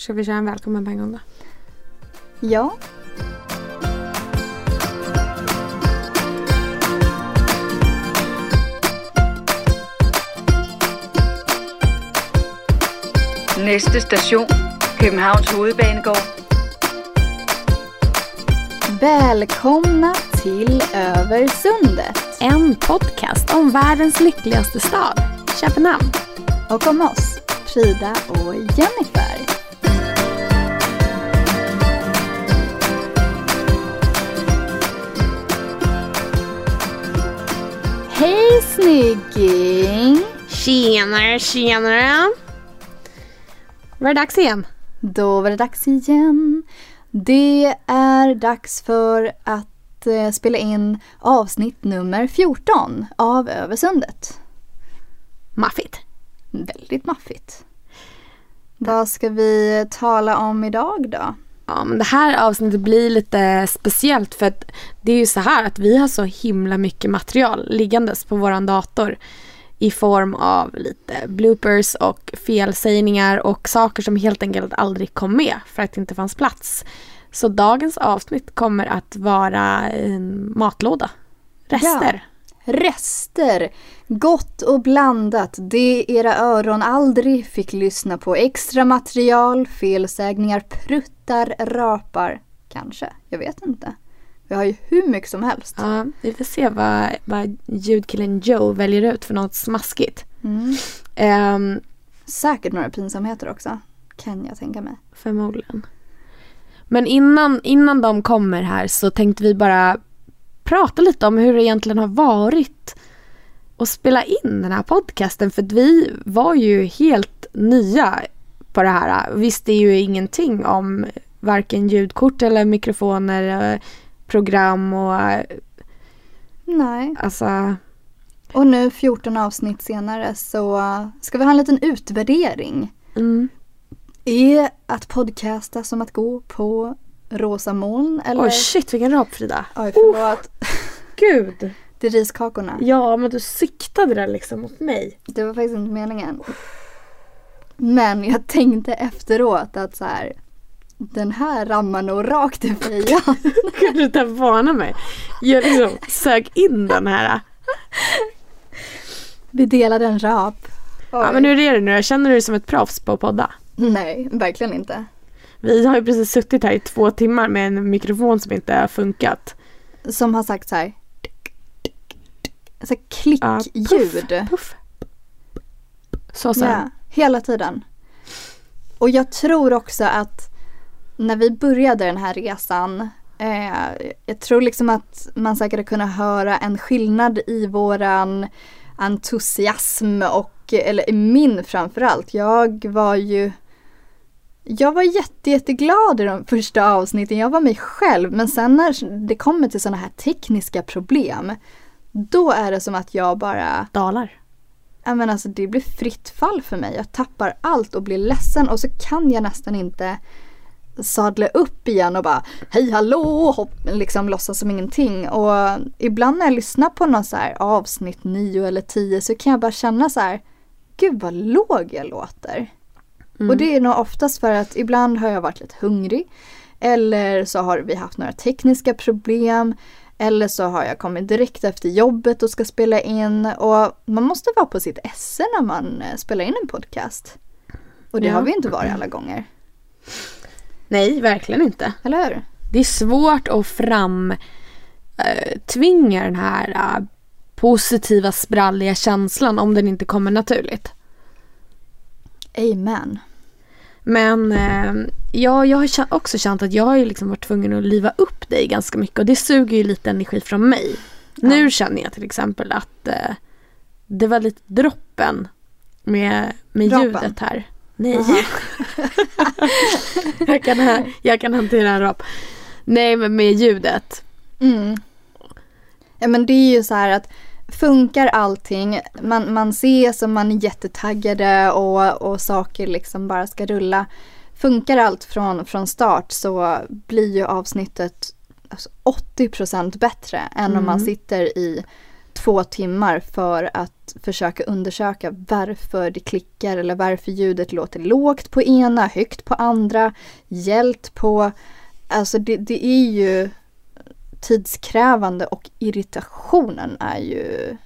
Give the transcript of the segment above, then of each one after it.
Ska vi köra en välkommen på en gång då? Ja. Næste station, Københavns Hovedbanegård. Välkomna till Översundet. En podcast om världens lyckligaste stad, Köpenhamn. Och om oss, Frida och Jennifer. Hej snygging! Tjenare, tjenare! Var det dags igen? Då var det dags igen. Det är dags för att eh, spela in avsnitt nummer 14 av Översundet. Maffigt. Väldigt maffigt. Vad ska vi tala om idag då? Ja, men det här avsnittet blir lite speciellt för att det är ju så här att vi har så himla mycket material liggandes på våran dator i form av lite bloopers och felsägningar och saker som helt enkelt aldrig kom med för att det inte fanns plats. Så dagens avsnitt kommer att vara en matlåda. Rester. Rester. Gott och blandat. Det era öron aldrig fick lyssna på. Extra material, felsägningar, pruttar, rapar. Kanske. Jag vet inte. Vi har ju hur mycket som helst. Ja, vi får se vad, vad ljudkillen Joe väljer ut för något smaskigt. Mm. Ehm, Säkert några pinsamheter också. Kan jag tänka mig. Förmodligen. Men innan, innan de kommer här så tänkte vi bara prata lite om hur det egentligen har varit att spela in den här podcasten. För vi var ju helt nya på det här. Visste ju ingenting om varken ljudkort eller mikrofoner, eh, program och eh, Nej. alltså Och nu 14 avsnitt senare så ska vi ha en liten utvärdering. mm. Är att podcasta som att gå på rosa moln eller? Oj shit vilken rap Frida. Oj förlåt. Gud. Det är riskakorna. Ja men du siktade där liksom mot mig. Det var faktiskt inte meningen. Men jag tänkte efteråt att så här. Den här rammar nog rakt i fejan. Kan du inte varna mig? Jag liksom sök in den här. Vi delade en rap. Ja Oj. men hur är det nu? Jag känner du dig som ett proffs på att podda? Nej, verkligen inte. Vi har ju precis suttit här i två timmar med en mikrofon som inte har funkat. Som har sagt så här. Så klickljud. Puff. Så så. Ja, hela tiden. Och jag tror också att när vi började den här resan eh, jag tror liksom att man säkert har kunnat höra en skillnad i våran entusiasm och, eller i min framförallt. Jag var ju jag var jätte, jätteglad i de första avsnitten. Jag var mig själv. Men sen när det kommer till sådana här tekniska problem. Då är det som att jag bara Dalar. Ja men alltså det blir fritt fall för mig. Jag tappar allt och blir ledsen och så kan jag nästan inte sadla upp igen och bara hej hallå hopp, liksom låtsas som ingenting. Och ibland när jag lyssnar på någon så här avsnitt 9 eller 10 så kan jag bara känna så här gud vad låg jag låter. Mm. Och det är nog oftast för att ibland har jag varit lite hungrig. Eller så har vi haft några tekniska problem. Eller så har jag kommit direkt efter jobbet och ska spela in. Och man måste vara på sitt esse när man eh, spelar in en podcast. Och det Ja. har vi inte varit alla gånger. Nej, verkligen inte. Eller hur? Det är svårt att fram eh, den här eh, positiva spralliga känslan om den inte kommer naturligt. Amen. Men eh, ja, jag har också känt att jag har liksom varit tvungen att liva upp dig ganska mycket och det suger ju lite energi från mig. Nu känner jag till exempel att eh, det var lite droppen med, med Rapen? ljudet här. Nej. jag, kan, jag kan hantera en rap. Nej men med ljudet. Mm. Ja men det är ju så här att funkar allting, man, man ses och man är jättetaggade och, och saker liksom bara ska rulla. Funkar allt från, från start så blir ju avsnittet alltså 80% bättre än om man sitter i två timmar för att försöka undersöka varför det klickar eller varför ljudet låter lågt på ena, högt på andra, hjälpt på. Alltså det, det är ju tidskrävande och irritationen är ju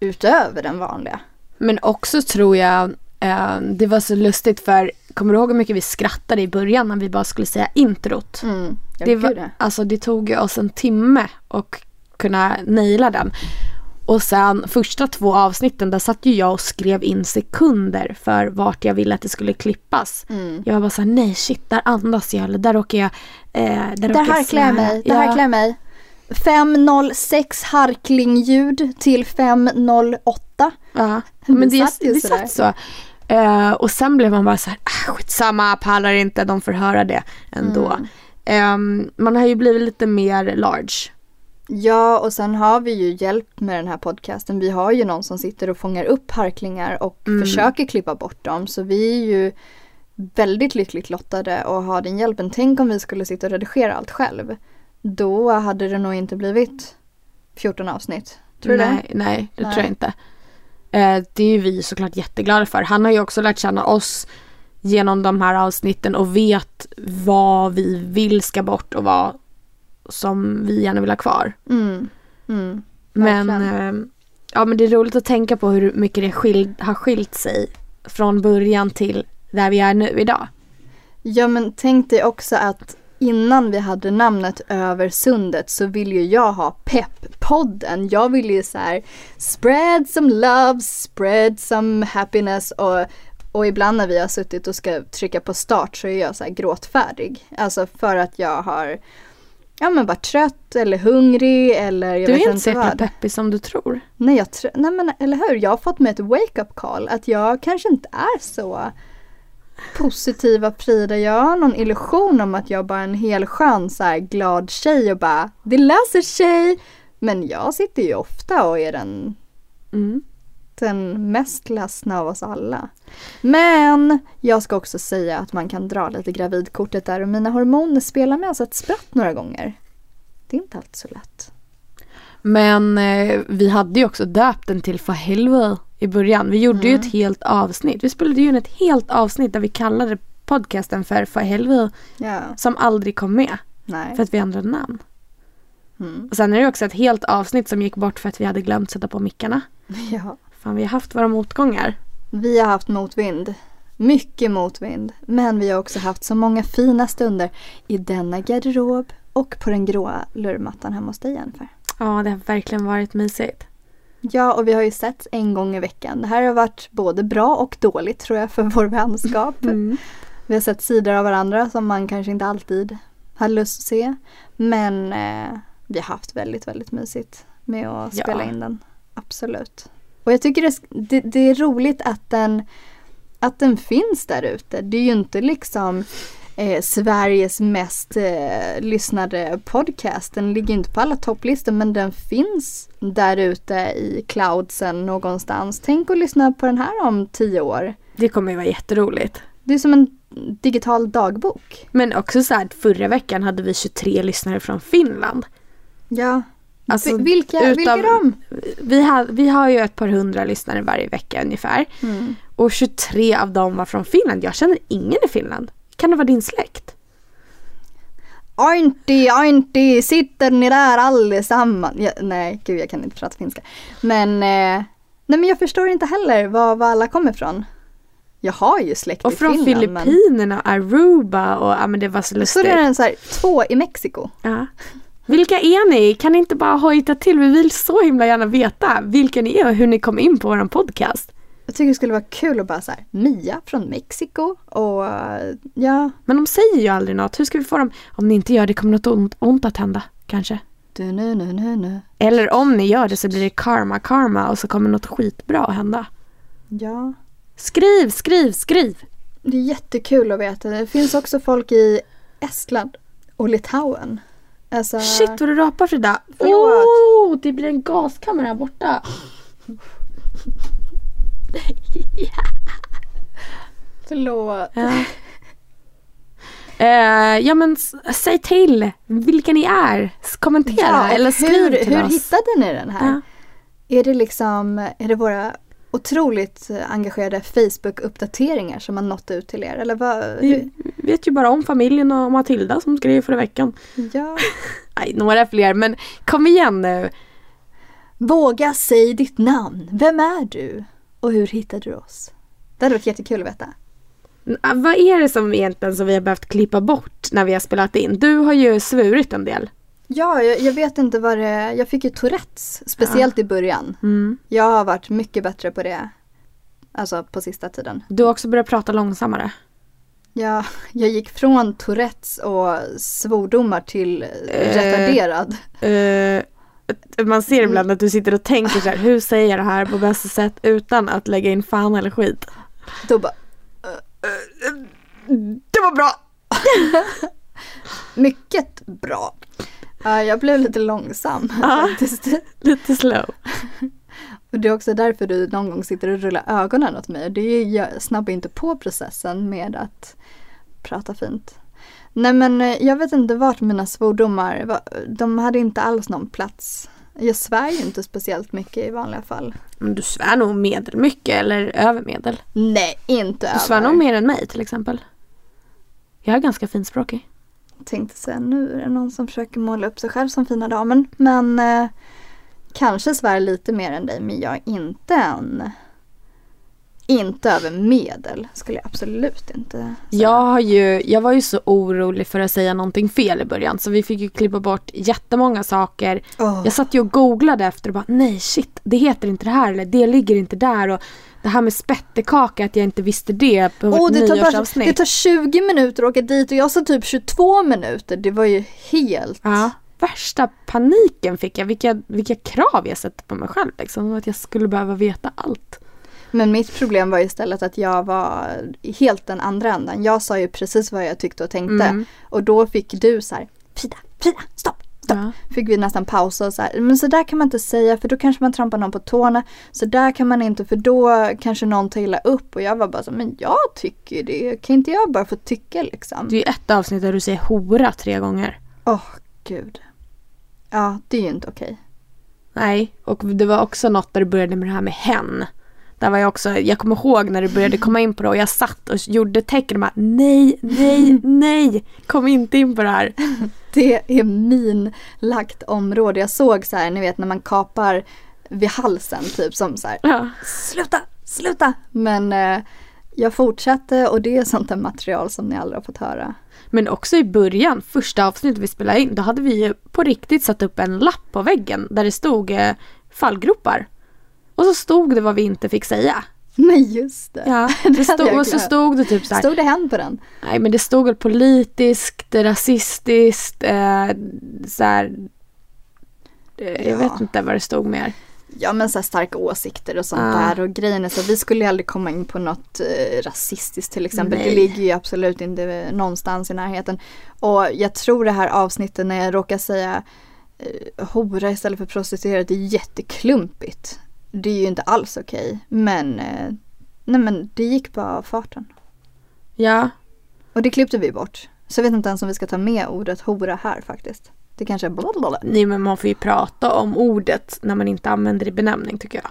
utöver den vanliga. Men också tror jag eh, det var så lustigt för Kommer du ihåg hur mycket vi skrattade i början när vi bara skulle säga introt? Mm, jag Det, var, det. alltså, det tog oss en timme att kunna naila den. Och sen första två avsnitten där satt ju jag och skrev in sekunder för vart jag ville att det skulle klippas. Mm. Jag var bara såhär, nej shit där andas jag eller där råkar jag eh, Där, jag harklar jag svära." mig, det harklar jag mig. 506 harklingljud till 508. Ja, men det, satt det satt så. Eh, och sen blev man bara så här, ah, skitsamma, pallar inte, de får höra det ändå. Mm. Ehm, man har ju blivit lite mer large. Ja, och sen har vi ju hjälp med den här podcasten. Vi har ju någon som sitter och fångar upp harklingar och Mm. försöker klippa bort dem. Så vi är ju väldigt lyckligt lottade och har den hjälpen. Tänk om vi skulle sitta och redigera allt själv. Då hade det nog inte blivit 14 avsnitt. Tror du nej, det? nej, det Nej. tror jag inte. Eh, det är vi såklart jätteglada för. Han har ju också lärt känna oss genom de här avsnitten och vet vad vi vill ska bort och vad som vi gärna vill ha kvar. Mm. Mm. Men, eh, ja, men det är roligt att tänka på hur mycket det skil- har skilt sig från början till där vi är nu idag. Ja men tänk dig också att innan vi hade namnet Över sundet så vill ju jag ha Pepp-podden. Jag vill ju så här spread some love, spread some happiness och, och ibland när vi har suttit och ska trycka på start så är jag så här gråtfärdig. Alltså för att jag har ja men varit trött eller hungrig eller jag du vet är inte så inte jäkla vad. peppig som du tror. Nej, jag tr- nej men eller hur, jag har fått med ett wake-up call att jag kanske inte är så positiva Frida. Jag har någon illusion om att jag bara är en hel skön så här glad tjej och bara det läser tjej. Men jag sitter ju ofta och är den, Mm. den mest ledsna av oss alla. Men jag ska också säga att man kan dra lite gravidkortet där och mina hormoner spelar med oss ett spratt några gånger. Det är inte alltid så lätt. Men eh, vi hade ju också döpt den till För helvete i början. Vi gjorde ju Mm. ett helt avsnitt. Vi spelade ju in ett helt avsnitt där vi kallade podcasten för För helvete Ja, som aldrig kom med nej. för att vi ändrade namn. Mm. Och sen är det också ett helt avsnitt som gick bort för att vi hade glömt sätta på mickarna. Ja. Fan vi har haft våra motgångar. Vi har haft motvind. Mycket motvind. Men vi har också haft så många fina stunder i denna garderob och på den gråa lurmattan hemma hos dig Jennifer. Ja det har verkligen varit mysigt. Ja, och vi har ju sett en gång i veckan. Det här har varit både bra och dåligt tror jag för vår vänskap. Mm. Vi har sett sidor av varandra som man kanske inte alltid har lust att se. Men eh, vi har haft väldigt, väldigt mysigt med att Ja. spela in den. Absolut. Och jag tycker det, det, det är roligt att den, att den finns där ute. Det är ju inte liksom eh, Sveriges mest eh, lyssnade podcast. Den ligger inte på alla topplistor men den finns där ute i cloudsen någonstans. Tänk att lyssna på den här om tio år. Det kommer ju vara jätteroligt. Det är som en digital dagbok. Men också så här att förra veckan hade vi 23 lyssnare från Finland. Ja. Alltså, Vi- vilka, utav- vilka de? Vi har, vi har ju ett par hundra lyssnare varje vecka ungefär. Mm. Och 23 av dem var från Finland. Jag känner ingen i Finland. Kan det vara din släkt? Auntie, auntie, sitter ni där allesammans? Ja, nej, gud jag kan inte prata finska. Men, eh, nej men jag förstår inte heller var, var alla kommer ifrån. Jag har ju släkt Och i från Finland. men- Filippinerna, Aruba och ja men det var så Så lustigt. är det en så här, två i Mexiko. Ja. Vilka är ni? Kan ni inte bara hojta till? Vi vill så himla gärna veta vilka ni är och hur ni kom in på vår podcast. Jag tycker det skulle vara kul att bara så här, Mia från Mexiko och ja, Men de säger ju aldrig något. Hur ska vi få dem? Om ni inte gör det kommer något ont, ont att hända. Kanske. du nu nu nu nu. Eller om ni gör det så blir det karma karma och så kommer något skitbra att hända. Ja, Skriv, skriv, skriv! det är jättekul att veta. Det finns också folk i Estland och Litauen. Alltså, Shit vad du rapar Frida. Förlåt. Oh, det blir en gaskamera här borta. förlåt. Ja. Eh, ja men säg till vilka ni är. Kommentera eller skriv hur, till hur oss. hittade ni den här? Ja. Är det liksom, är det våra otroligt engagerade Facebook-uppdateringar som har nått ut till er? Eller vad? Vi vet ju bara om familjen och Matilda som skrev förra veckan. Ja. Nej, några fler men kom igen nu. Våga säg ditt namn. Vem är du? Och hur hittade du oss? Det hade varit jättekul att veta. Ah, Vad är det som egentligen som vi har behövt klippa bort när vi har spelat in? Du har ju svurit en del. Ja, jag, jag vet inte vad det är. Jag fick ju Tourettes, speciellt i början. Mm. Jag har varit mycket bättre på det. Alltså på sista tiden. Du har också börjat prata långsammare. Jag, jag gick från Tourettes och svordomar till retarderad. Eh, man ser ibland att du sitter och tänker så här, hur säger jag det här på bästa sätt utan att lägga in fan eller skit. Då bara, Det var bra! mycket bra. Ja, jag blev lite långsam Ja. faktiskt. Lite slow. Och det är också därför du någon gång sitter och rullar ögonen åt mig. Det är, jag snabbar inte på processen med att prata fint. Nej men eh, jag vet inte vart mina svordomar, va- de hade inte alls någon plats. Jag svär ju inte speciellt mycket i vanliga fall. Men du svär nog medelmycket eller över medel. Nej, inte Du svär över. nog mer än mig till exempel. Jag är ganska finspråkig. Tänkte säga nu är det någon som försöker måla upp sig själv som fina damen. Men eh, kanske svär lite mer än dig men jag är inte en inte över medel skulle jag absolut inte säga. Jag, har ju, jag var ju så orolig för att säga någonting fel i början så vi fick ju klippa bort jättemånga saker. Åh. Jag satt ju och googlade efter och bara nej shit det heter inte det här eller det ligger inte där och det här med spettekaka att jag inte visste det på vårt det, tar bara, det tar 20 minuter att åka dit och jag sa typ 22 minuter. Det var ju helt... Ja, värsta paniken fick jag. Vilka, vilka krav jag sätter på mig själv. Liksom, att jag skulle behöva veta allt. Men mitt problem var istället att jag var helt den andra änden. Jag sa ju precis vad jag tyckte och tänkte. Mm. Och då fick du så här, Frida, Frida, stopp, stopp. Ja. Fick vi nästan pausa och så här, men så där kan man inte säga för då kanske man trampar någon på tårna. Så där kan man inte för då kanske någon tar illa upp. Och jag var bara så, men jag tycker det. Kan inte jag bara få tycka liksom? Det är ju ett avsnitt där du säger hora tre gånger. Åh gud. Ja, det är ju inte okej. Nej, och det var också något där du började med det här med hen. Där var jag också, jag kommer ihåg när du började komma in på det och jag satt och gjorde tecken och bara nej, nej, nej, kom inte in på det här. Det är min lagt område. Jag såg så här, ni vet när man kapar vid halsen typ som så här, Ja. sluta, sluta. Men eh, jag fortsatte och det är sånt där material som ni aldrig har fått höra. Men också i början, första avsnittet vi spelade in, då hade vi ju på riktigt satt upp en lapp på väggen där det stod eh, fallgropar. Och så stod det vad vi inte fick säga. Men just det. Ja, Det stod, och så stod det typ så här, Stod det hen på den? nej men det stod väl politiskt, rasistiskt, eh, så här, eh, jag Ja. vet inte vad det stod mer. Ja men så här starka åsikter och sånt Ja. där och grejen är så vi skulle ju aldrig komma in på något eh, rasistiskt till exempel. Nej. Det ligger ju absolut inte någonstans i närheten. Och jag tror det här avsnittet när jag råkar säga eh, hora istället för prostituerad det är jätteklumpigt. Det är ju inte alls okej. Men, eh, nej men det gick bara av farten. Ja, Och det klippte vi bort. Så jag vet inte ens om vi ska ta med ordet hora här faktiskt. Det kanske är blablabla. nej men man får ju prata om ordet när man inte använder det i benämning tycker jag.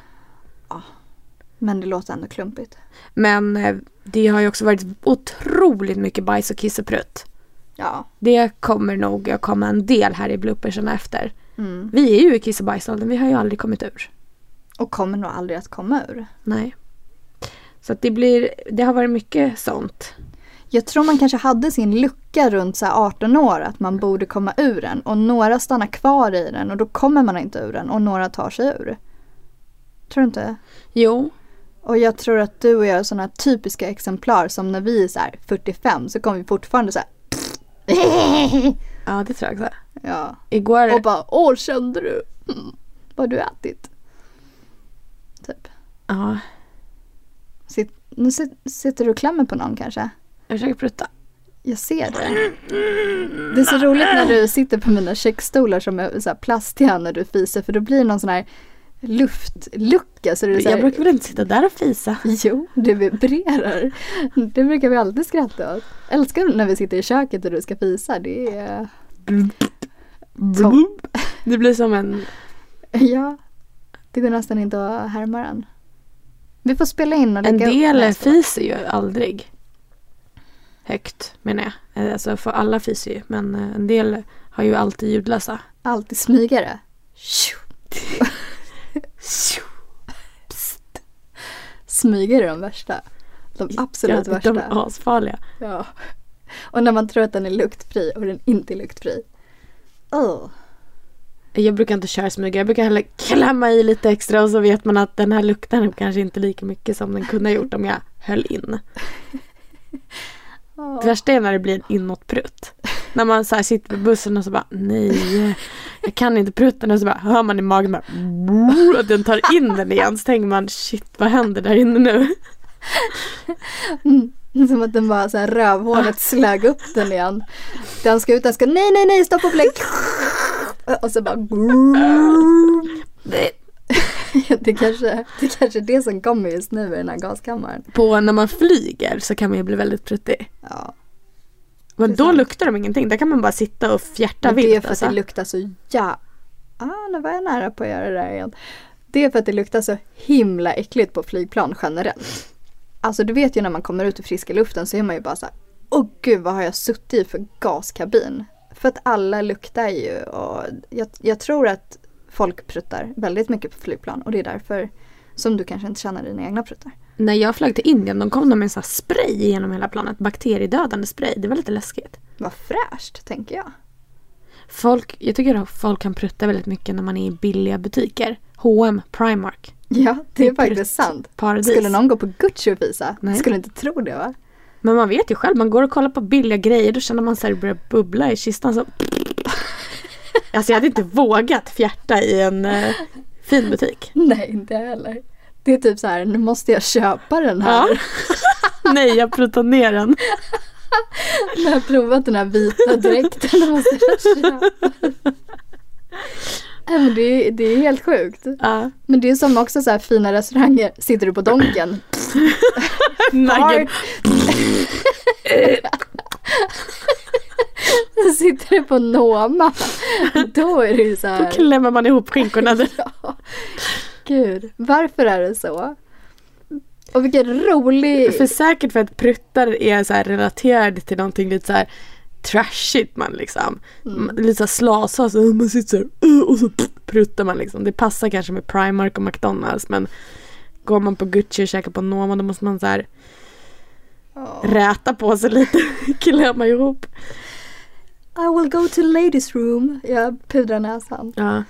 Men det låter ändå klumpigt. Men eh, det har ju också varit otroligt mycket bajs och kiss och prutt. Ja. Det kommer nog att komma en del här i bloopersarna efter. Mm. Vi är ju i kiss och bajsåldern, vi har ju aldrig kommit ur. Och kommer nog aldrig att komma ur. Nej. Så att det blir, det har varit mycket sånt. Jag tror man kanske hade sin lucka runt så här 18 år att man borde komma ur den och några stannar kvar i den och då kommer man inte ur den och några tar sig ur. Tror du inte? Jo, Och jag tror att du och jag är sådana typiska exemplar som när vi är så här 45 så kommer vi fortfarande så här ja det tror jag också. Ja. Igår, Och bara åh kände du? Mm. Vad du ätit? Ja, Sitt, nu sit, sitter du och klämmer på någon kanske? jag försöker prutta. Jag ser det. Det är så roligt när du sitter på mina köksstolar som är så plastiga när du fiser för då blir det någon sån här luftlucka. Så det så här, Jag brukar väl inte sitta där och fisa. Jo, det vibrerar. Det brukar vi alltid skratta åt. Älskar när vi sitter i köket och du ska fisa. Det är... Topp. Det blir som en, Ja. Det går nästan inte att härma den. Vi får spela in och En del fiser ju aldrig högt menar jag. Eh, Alltså för alla fiser ju men eh, en del har ju alltid ljudlösa. Alltid smygare. Smygare är de värsta. De absolut Ja, värsta. De är asfarliga. Ja. Och när man tror att den är luktfri och den inte är luktfri. Oh. Jag brukar inte köra smyga, jag brukar hellre klämma i lite extra och så vet man att den här lukten kanske inte lika mycket som den kunde ha gjort om jag höll in. Det värsta är när det blir en inåtprutt. När man så sitter på bussen och så bara nej, jag kan inte prutten och så bara hör man i magen bara att den tar in den igen så tänker man shit vad händer där inne nu? Mm. Som att den bara så här rövhålet slög upp den igen. Den ska ut, den ska nej nej nej stopp och lägg. Och så bara det kanske, det kanske är det som kommer just nu i den här gaskammaren. På när man flyger så kan man ju bli väldigt pruttig. Ja. Men då sant. luktar de ingenting, där kan man bara sitta och fjärta Men det är vilt. för att Alltså. det luktar så ja. Ah, nu var jag nära på att göra det där igen. Det är för att det luktar så himla äckligt på flygplan generellt. Alltså du vet ju när man kommer ut i friska luften så är man ju bara så här. Åh gud vad har jag suttit i för gaskabin? För att alla luktar ju och jag, jag tror att folk pruttar väldigt mycket på flygplan och det är därför som du kanske inte känner dina egna pruttar. När jag flög till Indien de kom de med en sån här spray genom hela planet. Bakteriedödande spray. Det var lite läskigt. Vad fräscht tänker jag. Folk, jag tycker att folk kan prutta väldigt mycket när man är i billiga butiker. H&M, Primark. Ja, det är Det är faktiskt sant. Paradis. Skulle någon gå på Gucci och fisa? Nej. Skulle inte tro det va? Men man vet ju själv, man går och kollar på billiga grejer då känner man sig börja bubbla i kistan så. Alltså jag hade inte vågat fjärta i en eh, fin butik. Nej, inte heller. Det är typ så här, nu måste jag köpa den här. Ja. Nej, jag pruttar ner den. Jag har provat den här vita dräkten måste jag köpa men det, är, det är helt sjukt. Ja. Men det är som också så här fina restauranger. Sitter du på Donken? Nugget. Sitter du på Noma? Då är det ju så Då här. klämmer man ihop skinkorna. Ja. Gud, varför är det så? Och vilken rolig... För säkert för att pruttar är så här relaterade till någonting lite så här trashigt man liksom. Mm. Lite slasa så man sitter så här, "Uh", och så pruttar man liksom. Det passar kanske med Primark och McDonalds men går man på Gucci och käkar på Noma då måste man så här Ja. räta på sig lite, klämma ihop. I will go to ladies room. Jag pudrar näsan. Ja.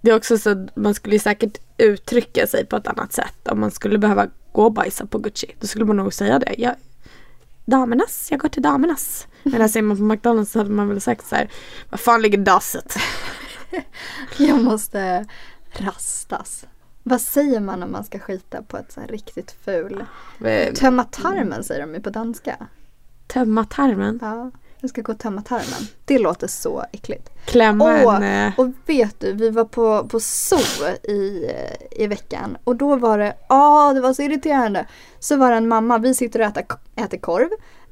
Det är också så att man skulle säkert uttrycka sig på ett annat sätt om man skulle behöva gå och bajsa på Gucci. Då skulle man nog säga det. Jag, damernas, jag går till damernas. Men säger man på McDonalds så hade man väl sagt så här, vad fan ligger dasset? Jag måste rastas. Vad säger man om man ska skita på ett så här riktigt ful? Eh, Tömma tarmen säger de ju på danska. Tömma tarmen, Ja, jag ska gå och tömma tarmen. Det låter så äckligt. klämma Åh, en... eh, Och vet du, vi var på, på zoo i, i veckan och då var det, ah det var så irriterande. Så var det en mamma, vi sitter och äter, äter korv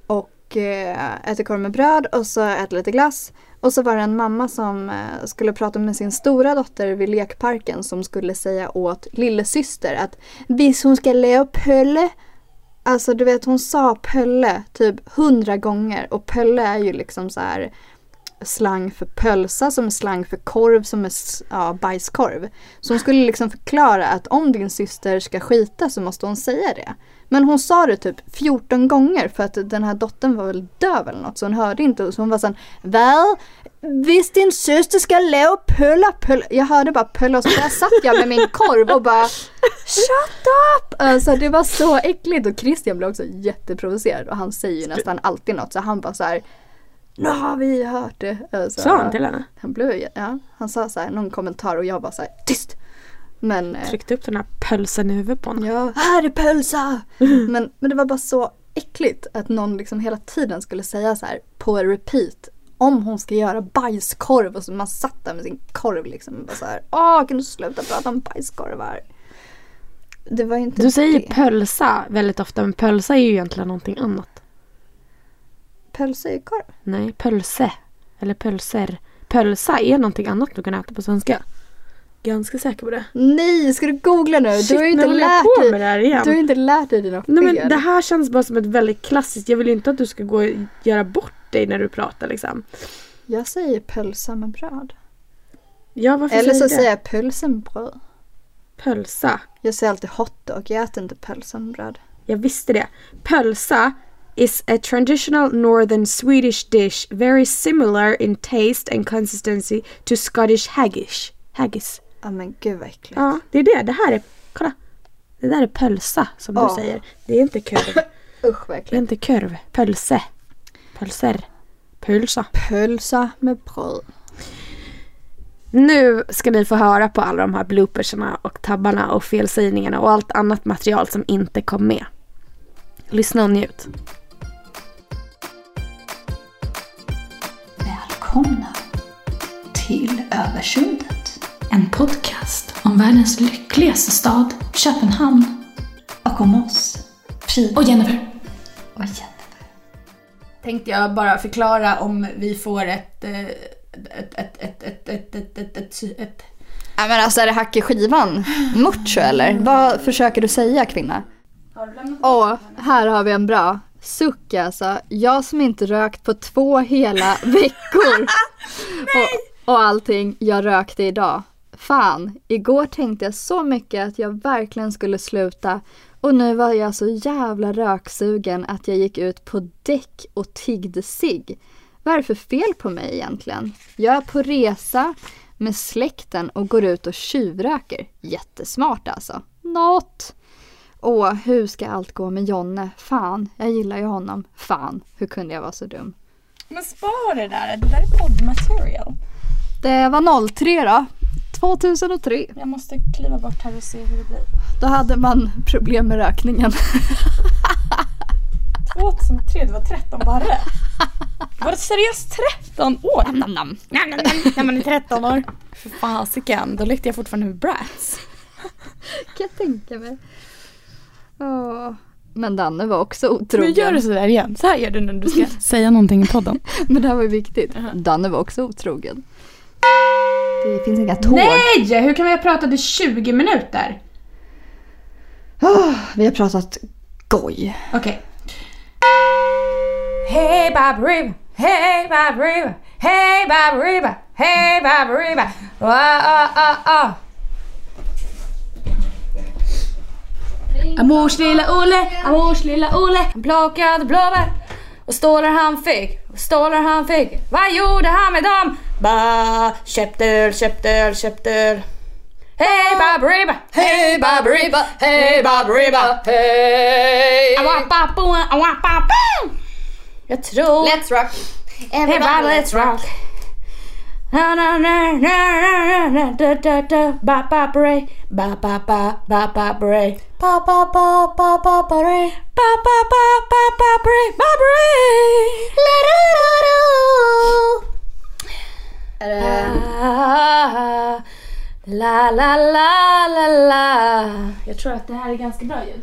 och eh, äter korv med bröd och så äter lite glass. Och så var det en mamma som eh, skulle prata med sin stora dotter vid lekparken som skulle säga åt lillasyster att visst hon ska leva pölle. Alltså du vet hon sa pölle typ hundra gånger och pölle är ju liksom så här slang för pölsa som är slang för korv som är ja, bajskorv. Så hon skulle liksom förklara att om din syster ska skita så måste hon säga det. Men hon sa det typ 14 gånger för att den här dottern var väl döv eller något så hon hörde inte. Så hon var sån Vad? Visst din syster ska leva pölla pölla. Jag hörde bara pölla och så där satt jag med min korv och bara Shut up! Alltså det var så äckligt och Christian blev också jätteprovocerad och han säger ju nästan alltid något så han bara så här Nu har vi hört det. Alltså, Sa han till henne? han blev ja, han sa så här någon kommentar och jag bara så här tyst. Men eh, Tryckte upp den här pölsen i huvudet på honom. ja, här är pölsa! Men, men det var bara så äckligt att någon liksom hela tiden skulle säga så här på repeat om hon ska göra bajskorv och så man satt där med sin korv liksom och bara så här Åh, kan du sluta prata om bajskorvar? Det var ju inte Du säger det. pölsa väldigt ofta men pölsa är ju egentligen någonting annat. Pölsa är korv. Nej, pölse. Eller pölser. Pölsa är någonting annat du kan äta på svenska. Ganska säker på det. Nej, ska du googla nu? Shit, du har ju inte lärt på dig. med det här igen. Du har inte lärt dig dina fel. Nej men det här känns bara som ett väldigt klassiskt, jag vill ju inte att du ska gå och göra bort dig när du pratar liksom. Jag säger pölsa med bröd. Ja varför Eller så säger säger det? jag pölsa med bröd. Pölsa. Jag säger alltid hotdog, jag äter inte pölsa med bröd. Jag visste det. Pölsa is a traditional northern Swedish dish very similar in taste and consistency to Scottish haggis. Haggis. Ja men gud vad äckligt. Ja, det är det. Det här är, kolla. Det där är pölsa som Ja. du säger. Det är inte kurv. Usch vad Det är äckligt. inte kurv. Pölse. Pölser. Pölsa. Pölsa med bröd. Nu ska ni få höra på alla de här bloopersarna och tabbarna och felsägningarna och allt annat material som inte kom med. Lyssna och njut. Välkomna till Översundet. En podcast om världens lyckligaste stad, Köpenhamn. Och om oss, Frida Och Jennifer. och Jennifer. Tänkte jag bara förklara om vi får ett... eh, Ett, ett, ett, ett, ett, ett, ett, ett, ett, Nej men alltså är det hack i skivan? Mucho eller? Vad försöker du säga kvinna? Åh, här har vi en bra. Suck alltså. Jag som inte rökt på två hela veckor. och, och allting, jag rökte idag. Fan, igår tänkte jag så mycket att jag verkligen skulle sluta. Och nu var jag så jävla röksugen att jag gick ut på däck och tiggde sig. Vad är det för fel på mig egentligen? Jag är på resa med släkten och går ut och tjuvröker. Jättesmart alltså. Något. Åh, hur ska allt gå med Jonne? Fan, jag gillar ju honom. Fan, hur kunde jag vara så dum? Men spara det där, det där är poddmaterial. Det var 03 då. 2003. Jag måste kliva bort här och se hur det blir. Då hade man problem med rökningen. 2003, det var 13 barre. Var det seriöst 13 år? Nam, nam, nam, nam, nam. När man är 13 år. För fasiken, då lekte jag fortfarande med brats. kan jag tänka mig. Åh. Men Danne var också otrogen. Men gör du sådär igen? Så här gör du när du ska säga någonting i podden. Men det här var ju viktigt. Danne var också otrogen. Det finns inga tåg. Nej! Hur kan vi ha pratat i 20 minuter? Åh, vi har pratat goj. Okej. Hey Baberiba, hey Baberiba, hey Baberiba, hey Baberiba. Ah, ah, ah, ah. Amors lilla Olle, amors lilla Olle, han plockade blåbär och stålar han fick, stålar han fick. Vad gjorde han med dem? Ba, köpte öl, köpte öl, köpte öl. Hey Baberiba, hey Baberiba, hey Baberiba, hey. Jag tror... Let's rock! Everybody let's rock. Na na na na na na da da da ba ba bray ba ba ba ba ba bray ba ba ba ba ba bray ba ba ba ba ba bray ba bray la da da da la la la la la Jag tror att det här är ganska bra ljud.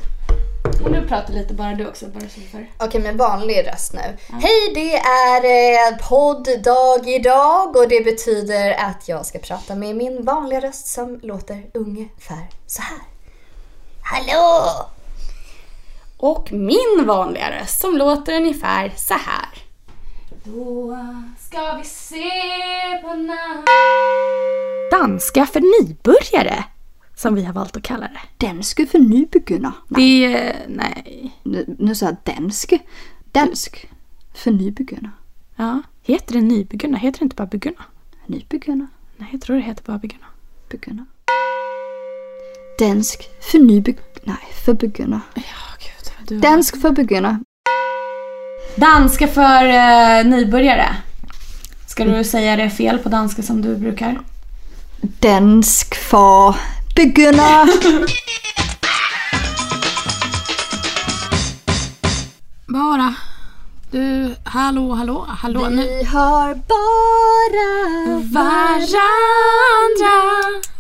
Kan du prata lite bara du också bara så för. Okej, med vanlig röst nu. Hej, det är eh, podddag idag och det betyder att jag ska prata med min vanliga röst som låter ungefär så här. Hallå! Och min vanliga röst som låter ungefär så här. Då ska vi se på natt. Danska för nybörjare. Som vi har valt att kalla det. Dansk för nybegynner. Det är... Nej. Nu, nu sa jag dansk. Dansk för nybegynner. Ja. Heter det nybegynna? Heter det inte bara begynna? Nybegynner. Nej, jag tror det heter bara begynna. Begynner. Dansk för nybegynner. Nej, för begynner. Ja, gud. vad Du Dansk för begynner. Danska för eh, nybörjare. Ska du säga det fel på danska som du brukar? Dansk för begynner. Bara. Du, hallå, hallå, hallå. Nu. Vi har bara Varandra.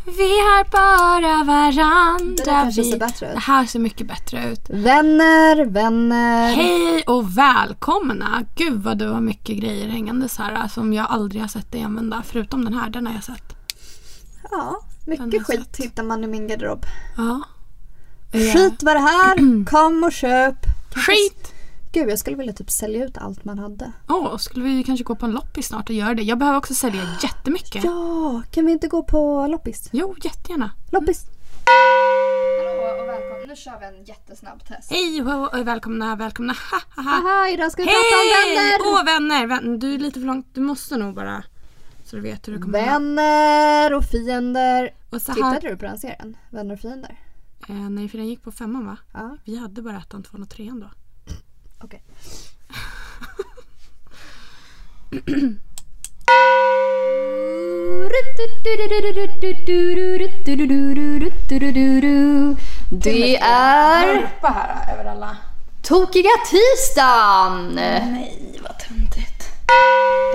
Vi har bara varandra. Det vi... Det här ser mycket bättre ut. Vänner, vänner. Hej och välkomna! Gud vad du har mycket grejer hängandes här som jag aldrig har sett dig använda. Förutom den här, den har jag sett. Ja, Mycket skit sett. hittar man i min garderob. Ja. Skit var det här, kom och köp. Skit! Gud jag skulle vilja typ sälja ut allt man hade. Åh, skulle vi kanske gå på en loppis snart och göra det? Jag behöver också sälja jättemycket. Ja, kan vi inte gå på loppis? Jo, jättegärna. Loppis. Hallå och välkommen. Nu kör vi en jättesnabb test. Hej och och välkomna, välkomna. Ha, ha, ha. Haha, idag ska vi prata om Hej! vänner. Åh, vänner! Vän, du är lite för långt. Du måste nog bara så du vet hur det kommer. Vänner och fiender. Och så här, Tittade du på den serien? Vänner och fiender? eh, nej, för den gick på femman va? Ja, Vi hade bara ettan, tvåan och trean då. okej. Det är Hörpa här över alla. Tokiga tisdagen! Nej, vad töntigt.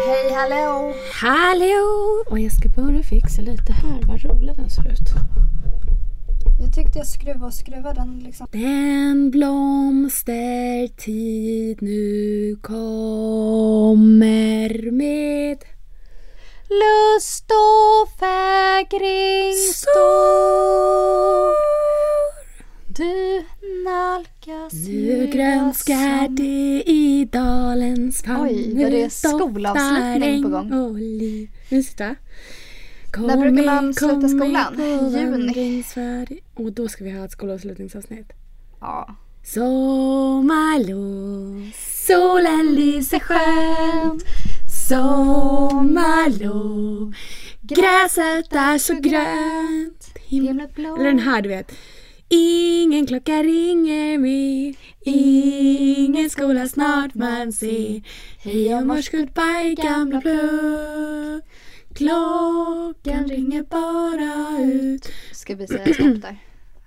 Hej hallå! Hallå! Och jag ska bara fixa lite här. Vad rolig den ser ut. Jag tyckte jag skruvade och skruvade den liksom. Den blomstertid nu kommer med Lust och fägring stor Du Nu grönskar det i dalens famn Oj, var det doftar skolavslutning på gång? och liv. Kom När brukar man sluta skolan? Juni. Och då ska vi ha ett skolavslutningsavsnitt. Ja. Sommarlov, solen lyser skönt Sommarlov, gräset är så grönt Himlen blå. Eller den här du vet Ingen klocka ringer mer Ingen skola snart man ser Hej och mars goodbye gamla plugg Klockan ringer bara ut Ska vi säga stopp där?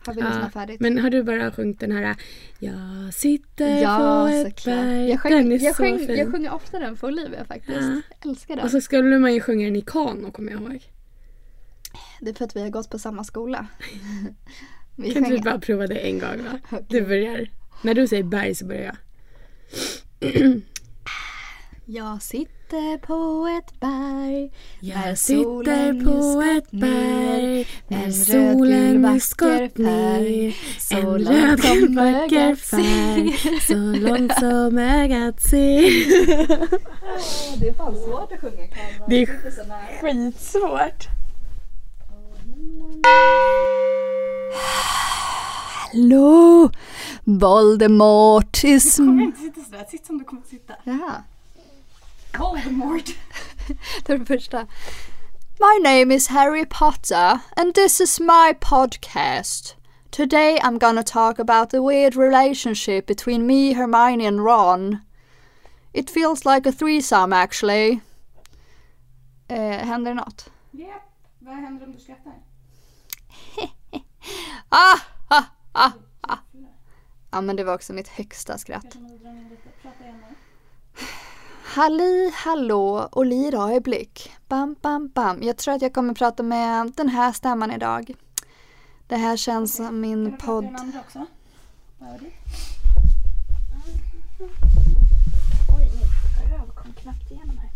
Har vi Ja, lyssnat färdigt? Men har du bara sjungit den här Jag sitter ja, på ett såklart. berg Jag, Den sjöng, är jag, så sjöng, fin jag sjunger ofta den för Olivia faktiskt. Ja. Jag älskar den. Och så skulle man ju sjunga den i kano kommer jag ihåg. Det är för att vi har gått på samma skola. vi Kan sjöng du bara prova det en gång? Okej. Du börjar. När du säger berg så börjar jag. Jag sitter på ett berg Jag sitter på just ett berg när en solen vacker gått ner. En som vacker färg så långt som ögat ser. Det är fan svårt att sjunga kanon. Det är skitsvårt. Hallå! Voldemort is... inte sitta sådär, sitt som du kommer sitta. Jaha, Voldemort. det första. My name is Harry Potter and this is my podcast. Today I'm gonna talk about the weird relationship between me, Hermione and Ron. It feels like a threesome actually. Eh, händer det något? Japp, vad händer om du skrattar? Ah, ah, ah, ah. Ja men det var också mitt högsta skratt. Halli hallå och lira i blick. Bam bam bam. Jag tror att jag kommer prata med den här stämman idag. Det här känns som min podd. andra också? Oj, min röv kom knappt igenom här.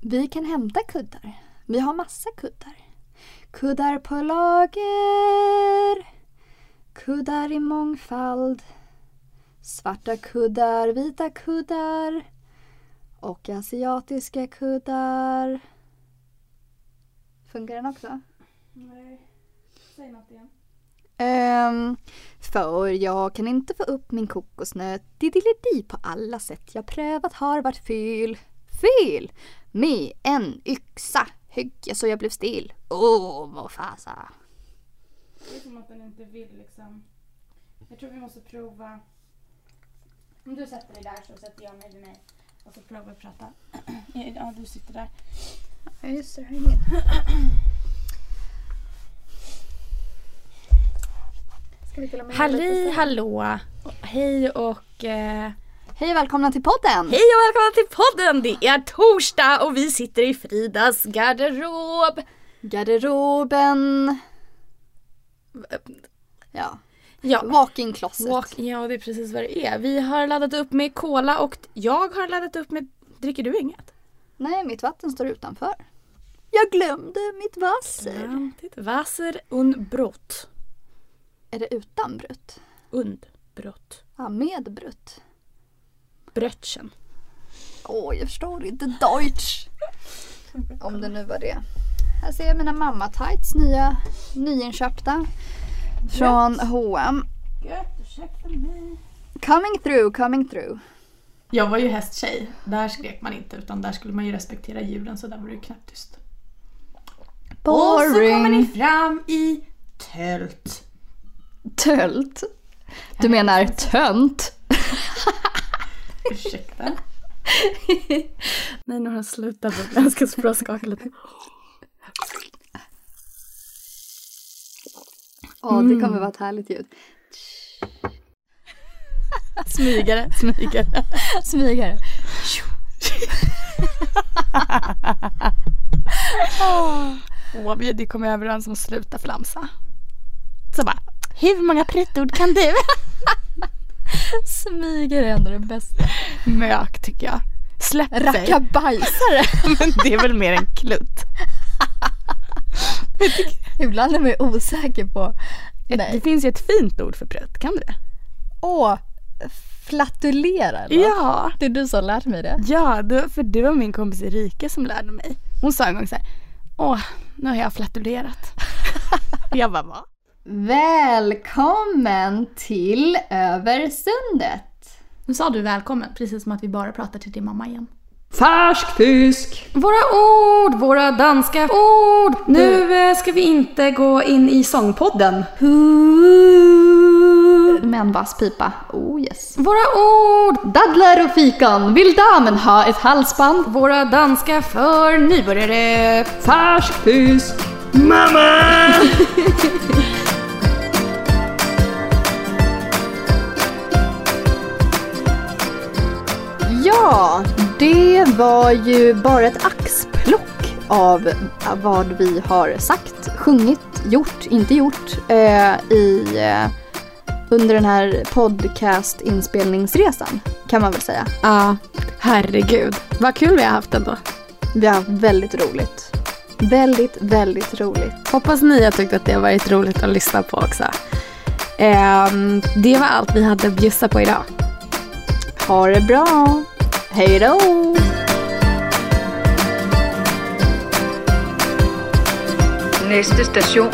Vi kan hämta kuddar. Vi har massa kuddar. Kuddar på lager. Kuddar i mångfald. Svarta kuddar, vita kuddar. Och asiatiska kuddar. Funkar den också? Nej, säg något igen. Ehm, för jag kan inte få upp min kokosnöt diddelidi på alla sätt jag prövat har varit fel. Fel! Med en yxa högg jag så jag blev still. Åh, Mufasa. Det är som att den inte vill liksom. Jag tror vi måste prova. Om du sätter dig där så sätter jag mig vid mig. Och så provar vi prata. Ja, du sitter där. Ja, just det. har ingen. Ska vi Halli hallå! Hej och... Eh, Hej och välkomna till podden! hej och välkomna till podden! Det är torsdag och vi sitter i Fridas garderob. Garderoben. Ja, Ja, walk-in closet. walk, ja det är precis vad det är. Vi har laddat upp med cola och jag har laddat upp med... Dricker du inget? Nej, mitt vatten står utanför. Jag glömde mitt Wasser. Klantigt. Wasser und Brot. Är det utan brutt? Und Brot. Ja, med brutt. Brötchen. Åh, jag förstår inte Deutsch. Om det nu var det. Här ser jag mina mamma tights nya, nyinköpta. Från H&M. Gött, ursäkta mig. Coming through, coming through. Jag var ju hästtjej. Där skrek man inte utan där skulle man ju respektera djuren så där var det ju knäpptyst. Och så kommer ni fram i tält. Tölt. Du menar tönt? Ursäkta. Nej, nu har jag slutat. Jag ska språkskaka lite. Ja, det kommer vara ett härligt ljud. Smygare, smygare. Smygare. Åh, vi hade kommit överens om att sluta flamsa. Så bara, hur många pruttord kan du? Smygare är ändå det bästa. Mök tycker jag. Släpp sig. Rackabajsare. Men det är väl mer en klutt. Ibland är man ju osäker på. Det Nej. finns ju ett fint ord för prutt, kan du det? Åh, flatulera eller? Ja. Det är du som lärt mig det. Ja, det, för det var min kompis Erika som lärde mig. Hon sa en gång så här, åh, nu har jag flatulerat. jag bara, va? Välkommen till Över sundet. Nu sa du välkommen, precis som att vi bara pratar till din mamma igen. Färsk fisk. Våra ord, våra danska ord. Nu eh, ska vi inte gå in i sångpodden. Med en vass pipa. Oh yes. Våra ord, Dadlar och fikon. Vill damen ha ett halsband? våra danska för nybörjare. Färsk fisk. Mamma! Ja, det var ju bara ett axplock av vad vi har sagt, sjungit, gjort, inte gjort eh, i, eh, under den här podcast-inspelningsresan kan man väl säga. Ja, herregud. Vad kul vi har haft ändå. Vi har haft väldigt roligt. Väldigt, väldigt roligt. Hoppas ni har tyckt att det har varit roligt att lyssna på också. Ehm, det var allt vi hade att bjussa på idag. Ha det bra! Hej då! Nästa station,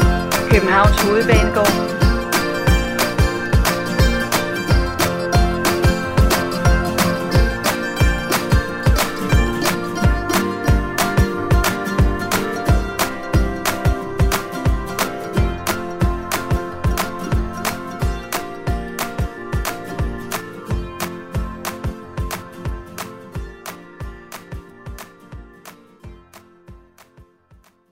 Københavns Hovedbanegård.